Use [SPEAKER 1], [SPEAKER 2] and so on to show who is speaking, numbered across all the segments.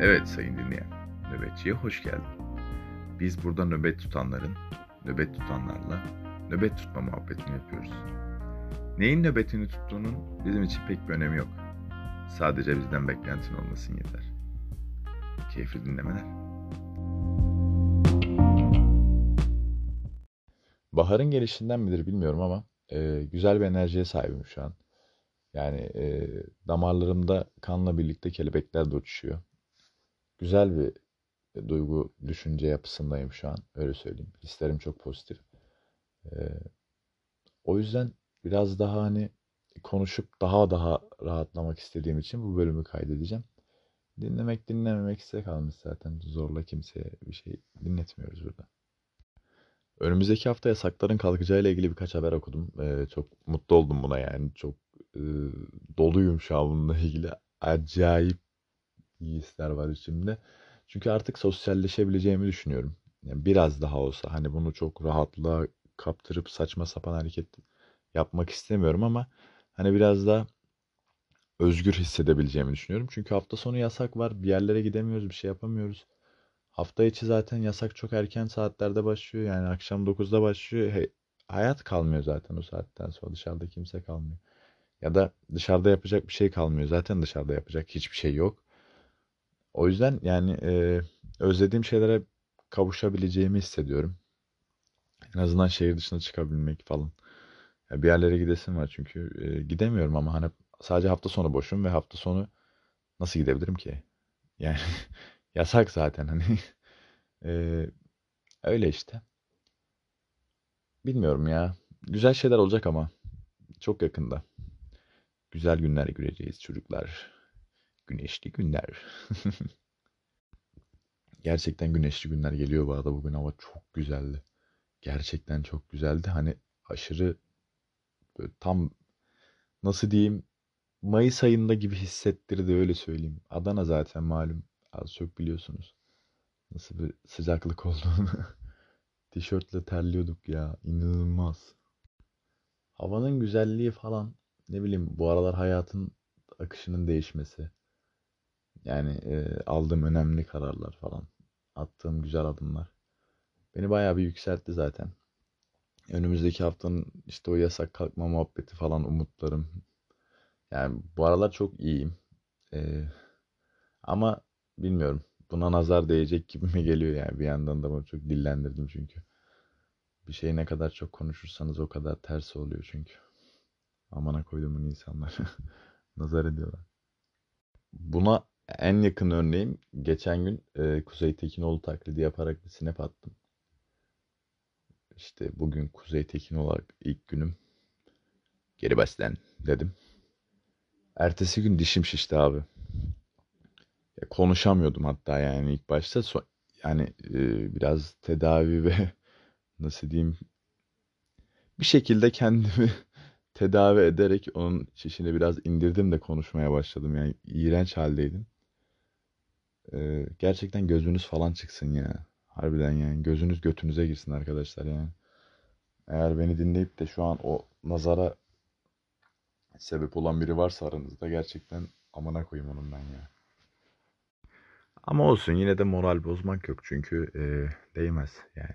[SPEAKER 1] Evet sayın dinleyen, nöbetçiye hoş geldin. Biz burada nöbet tutanların, nöbet tutanlarla nöbet tutma muhabbetini yapıyoruz. Neyin nöbetini tuttuğunun bizim için pek bir önemi yok. Sadece bizden beklentin olmasın yeter. Keyifli dinlemeler.
[SPEAKER 2] Baharın gelişinden midir bilmiyorum ama e, güzel bir enerjiye sahibim şu an. Yani e, damarlarımda kanla birlikte kelebekler de uçuşuyor. Güzel bir duygu, düşünce yapısındayım şu an. Öyle söyleyeyim. Hislerim çok pozitif. E, o yüzden biraz daha hani konuşup daha daha rahatlamak istediğim için bu bölümü kaydedeceğim. Dinlemek dinlememek size kalmış zaten. Zorla kimseye bir şey dinletmiyoruz burada. Önümüzdeki hafta yasakların kalkacağıyla ilgili birkaç haber okudum. Ee, çok mutlu oldum buna yani. Çok e, doluyum şu an bununla ilgili. Acayip iyi hisler var içimde. Çünkü artık sosyalleşebileceğimi düşünüyorum. Yani biraz daha olsa hani bunu çok rahatlığa kaptırıp saçma sapan hareket yapmak istemiyorum ama hani biraz daha özgür hissedebileceğimi düşünüyorum. Çünkü hafta sonu yasak var. Bir yerlere gidemiyoruz, bir şey yapamıyoruz. Hafta içi zaten yasak çok erken saatlerde başlıyor. Yani akşam 9'da başlıyor. He, hayat kalmıyor zaten o saatten sonra. Dışarıda kimse kalmıyor. Ya da dışarıda yapacak bir şey kalmıyor. Zaten dışarıda yapacak hiçbir şey yok. O yüzden yani e, özlediğim şeylere kavuşabileceğimi hissediyorum. En azından şehir dışına çıkabilmek falan. Ya bir yerlere gidesim var çünkü e, gidemiyorum ama hani sadece hafta sonu boşum ve hafta sonu nasıl gidebilirim ki? Yani yasak zaten hani. e, öyle işte. Bilmiyorum ya. Güzel şeyler olacak ama çok yakında. Güzel günler göreceğiz çocuklar. Güneşli günler. Gerçekten güneşli günler geliyor bu arada. Bugün hava çok güzeldi. Gerçekten çok güzeldi. Hani aşırı tam nasıl diyeyim Mayıs ayında gibi hissettirdi öyle söyleyeyim. Adana zaten malum. Az çok biliyorsunuz. Nasıl bir sıcaklık olduğunu. Tişörtle terliyorduk ya. İnanılmaz. Havanın güzelliği falan ne bileyim bu aralar hayatın akışının değişmesi. Yani e, aldığım önemli kararlar falan. Attığım güzel adımlar. Beni bayağı bir yükseltti zaten. Önümüzdeki haftanın işte o yasak kalkma muhabbeti falan umutlarım. Yani bu aralar çok iyiyim. Ee, ama bilmiyorum. Buna nazar değecek gibi mi geliyor yani. Bir yandan da bunu çok dillendirdim çünkü. Bir şey ne kadar çok konuşursanız o kadar tersi oluyor çünkü. Amana koyduğumun insanlar. nazar ediyorlar. Buna en yakın örneğim geçen gün e, Kuzey Tekinoğlu taklidi yaparak bir snap attım. İşte bugün Kuzey Tekin olarak ilk günüm. Geri baslen dedim. Ertesi gün dişim şişti abi. Ya konuşamıyordum hatta yani ilk başta. So yani e, biraz tedavi ve nasıl diyeyim bir şekilde kendimi tedavi ederek onun şişini biraz indirdim de konuşmaya başladım. Yani iğrenç haldeydim. Ee, gerçekten gözünüz falan çıksın ya. Harbiden yani gözünüz götünüze girsin arkadaşlar yani. Eğer beni dinleyip de şu an o nazara sebep olan biri varsa aranızda gerçekten amına koyayım onun ben ya. Ama olsun yine de moral bozmak yok çünkü e, değmez yani.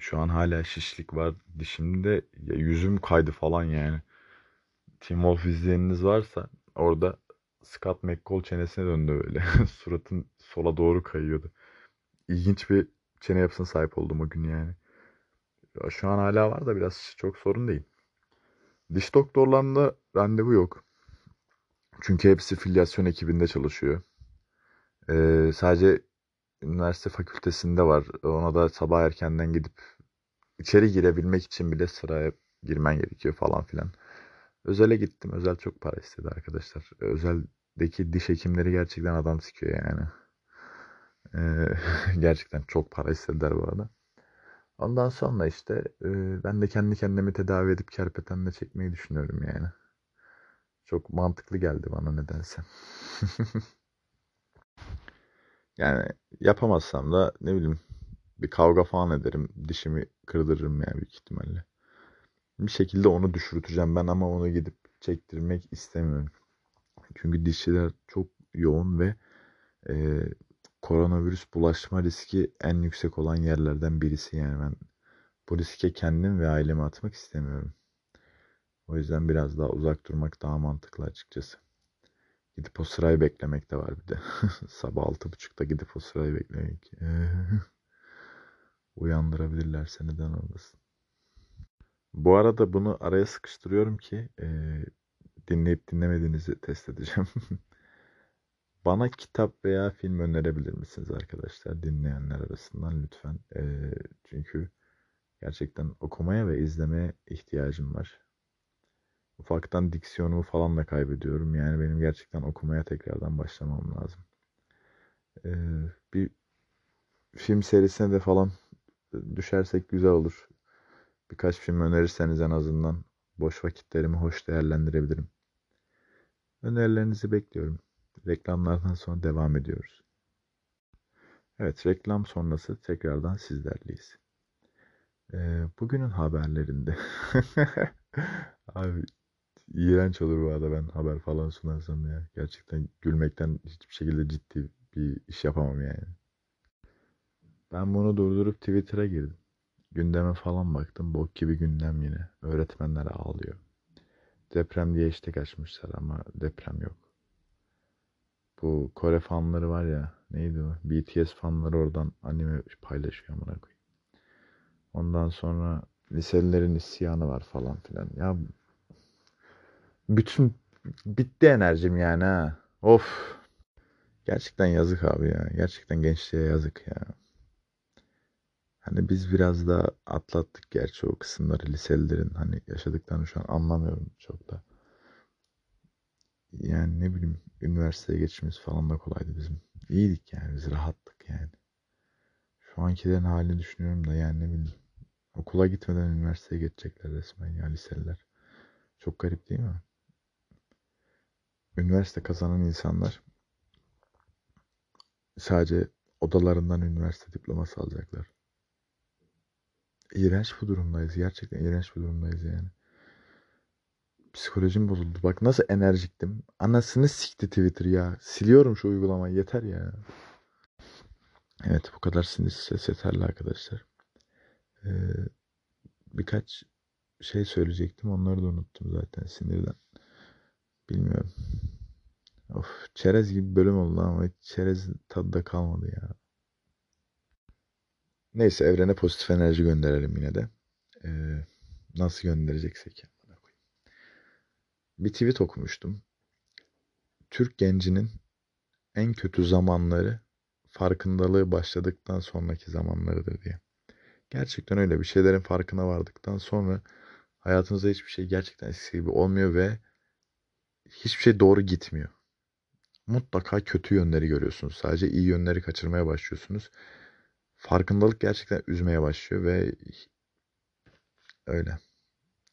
[SPEAKER 2] Şu an hala şişlik var dişimde ya yüzüm kaydı falan yani. Team Wolf izleyeniniz varsa orada Scott McCall çenesine döndü öyle. Suratın sola doğru kayıyordu. İlginç bir çene yapısına sahip oldum o gün yani. Şu an hala var da biraz çok sorun değil. Diş doktorlarında randevu yok. Çünkü hepsi filyasyon ekibinde çalışıyor. Ee, sadece üniversite fakültesinde var. Ona da sabah erkenden gidip içeri girebilmek için bile sıraya girmen gerekiyor falan filan. Özele gittim. Özel çok para istedi arkadaşlar. Özeldeki diş hekimleri gerçekten adam sikiyor yani. Ee, gerçekten çok para istediler bu arada. Ondan sonra işte ben de kendi kendimi tedavi edip kerpetenle çekmeyi düşünüyorum yani. Çok mantıklı geldi bana nedense. yani yapamazsam da ne bileyim bir kavga falan ederim. Dişimi kırdırırım yani büyük ihtimalle. Bir şekilde onu düşürteceğim ben ama onu gidip çektirmek istemiyorum. Çünkü dişçiler çok yoğun ve e, koronavirüs bulaşma riski en yüksek olan yerlerden birisi. Yani ben bu riske kendim ve ailemi atmak istemiyorum. O yüzden biraz daha uzak durmak daha mantıklı açıkçası. Gidip o sırayı beklemek de var bir de. Sabah altı buçukta gidip o sırayı beklemek. Uyandırabilirlerse neden olmasın. Bu arada bunu araya sıkıştırıyorum ki e, dinleyip dinlemediğinizi test edeceğim. Bana kitap veya film önerebilir misiniz arkadaşlar? Dinleyenler arasından lütfen. E, çünkü gerçekten okumaya ve izlemeye ihtiyacım var. Ufaktan diksiyonumu falan da kaybediyorum. Yani benim gerçekten okumaya tekrardan başlamam lazım. E, bir film serisine de falan düşersek güzel olur. Birkaç film önerirseniz en azından boş vakitlerimi hoş değerlendirebilirim. Önerilerinizi bekliyorum. Reklamlardan sonra devam ediyoruz. Evet, reklam sonrası tekrardan sizlerleyiz. Ee, bugünün haberlerinde abi iğrenç olur bu arada ben haber falan sunarsam ya. Gerçekten gülmekten hiçbir şekilde ciddi bir iş yapamam yani. Ben bunu durdurup Twitter'a girdim. Gündeme falan baktım. Bok gibi gündem yine. Öğretmenler ağlıyor. Deprem diye işte açmışlar ama deprem yok. Bu Kore fanları var ya. Neydi o? BTS fanları oradan anime paylaşıyor amına koyayım. Ondan sonra liselilerin isyanı var falan filan. Ya bütün bitti enerjim yani ha. Of. Gerçekten yazık abi ya. Gerçekten gençliğe yazık ya. Hani biz biraz da atlattık gerçi o kısımları liselilerin hani yaşadıklarını şu an anlamıyorum çok da. Yani ne bileyim üniversiteye geçişimiz falan da kolaydı bizim. İyiydik yani biz rahattık yani. Şu ankilerin halini düşünüyorum da yani ne bileyim. Okula gitmeden üniversiteye geçecekler resmen ya liseliler. Çok garip değil mi? Üniversite kazanan insanlar sadece odalarından üniversite diploması alacaklar. İğrenç bir durumdayız. Gerçekten iğrenç bir durumdayız yani. Psikolojim bozuldu. Bak nasıl enerjiktim. Anasını sikti Twitter ya. Siliyorum şu uygulamayı. Yeter ya. Evet bu kadar sinir ses yeterli arkadaşlar. Ee, birkaç şey söyleyecektim. Onları da unuttum zaten sinirden. Bilmiyorum. Of çerez gibi bölüm oldu ama çerez tadı da kalmadı ya. Neyse evrene pozitif enerji gönderelim yine de. Ee, nasıl göndereceksek. Bir tweet okumuştum. Türk gencinin en kötü zamanları farkındalığı başladıktan sonraki zamanlarıdır diye. Gerçekten öyle bir şeylerin farkına vardıktan sonra hayatınızda hiçbir şey gerçekten eskisi gibi olmuyor ve hiçbir şey doğru gitmiyor. Mutlaka kötü yönleri görüyorsunuz. Sadece iyi yönleri kaçırmaya başlıyorsunuz farkındalık gerçekten üzmeye başlıyor ve öyle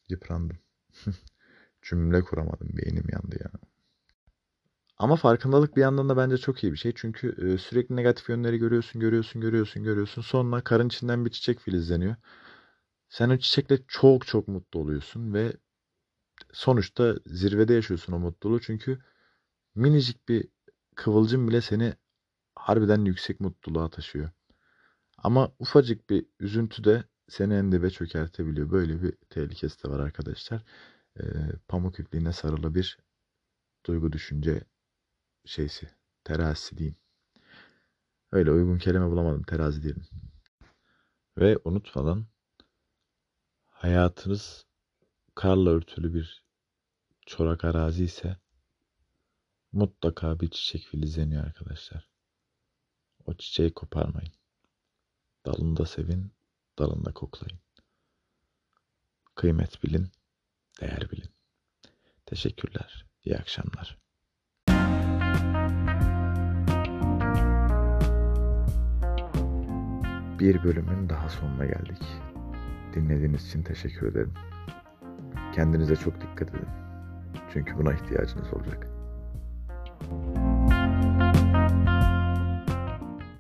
[SPEAKER 2] yıprandım. Cümle kuramadım. Beynim yandı ya. Ama farkındalık bir yandan da bence çok iyi bir şey. Çünkü sürekli negatif yönleri görüyorsun, görüyorsun, görüyorsun, görüyorsun. Sonra karın içinden bir çiçek filizleniyor. Sen o çiçekle çok çok mutlu oluyorsun ve sonuçta zirvede yaşıyorsun o mutluluğu. Çünkü minicik bir kıvılcım bile seni harbiden yüksek mutluluğa taşıyor. Ama ufacık bir üzüntü de seni en dibe çökertebiliyor. Böyle bir tehlikesi de var arkadaşlar. E, pamuk ipliğine sarılı bir duygu düşünce şeysi. Terazisi diyeyim. Öyle uygun kelime bulamadım. Terazi diyelim. Ve unutmadan hayatınız karla örtülü bir çorak arazi ise mutlaka bir çiçek filizleniyor arkadaşlar. O çiçeği koparmayın. Dalında sevin, dalında koklayın. Kıymet bilin, değer bilin. Teşekkürler. İyi akşamlar. Bir bölümün daha sonuna geldik. Dinlediğiniz için teşekkür ederim. Kendinize çok dikkat edin. Çünkü buna ihtiyacınız olacak.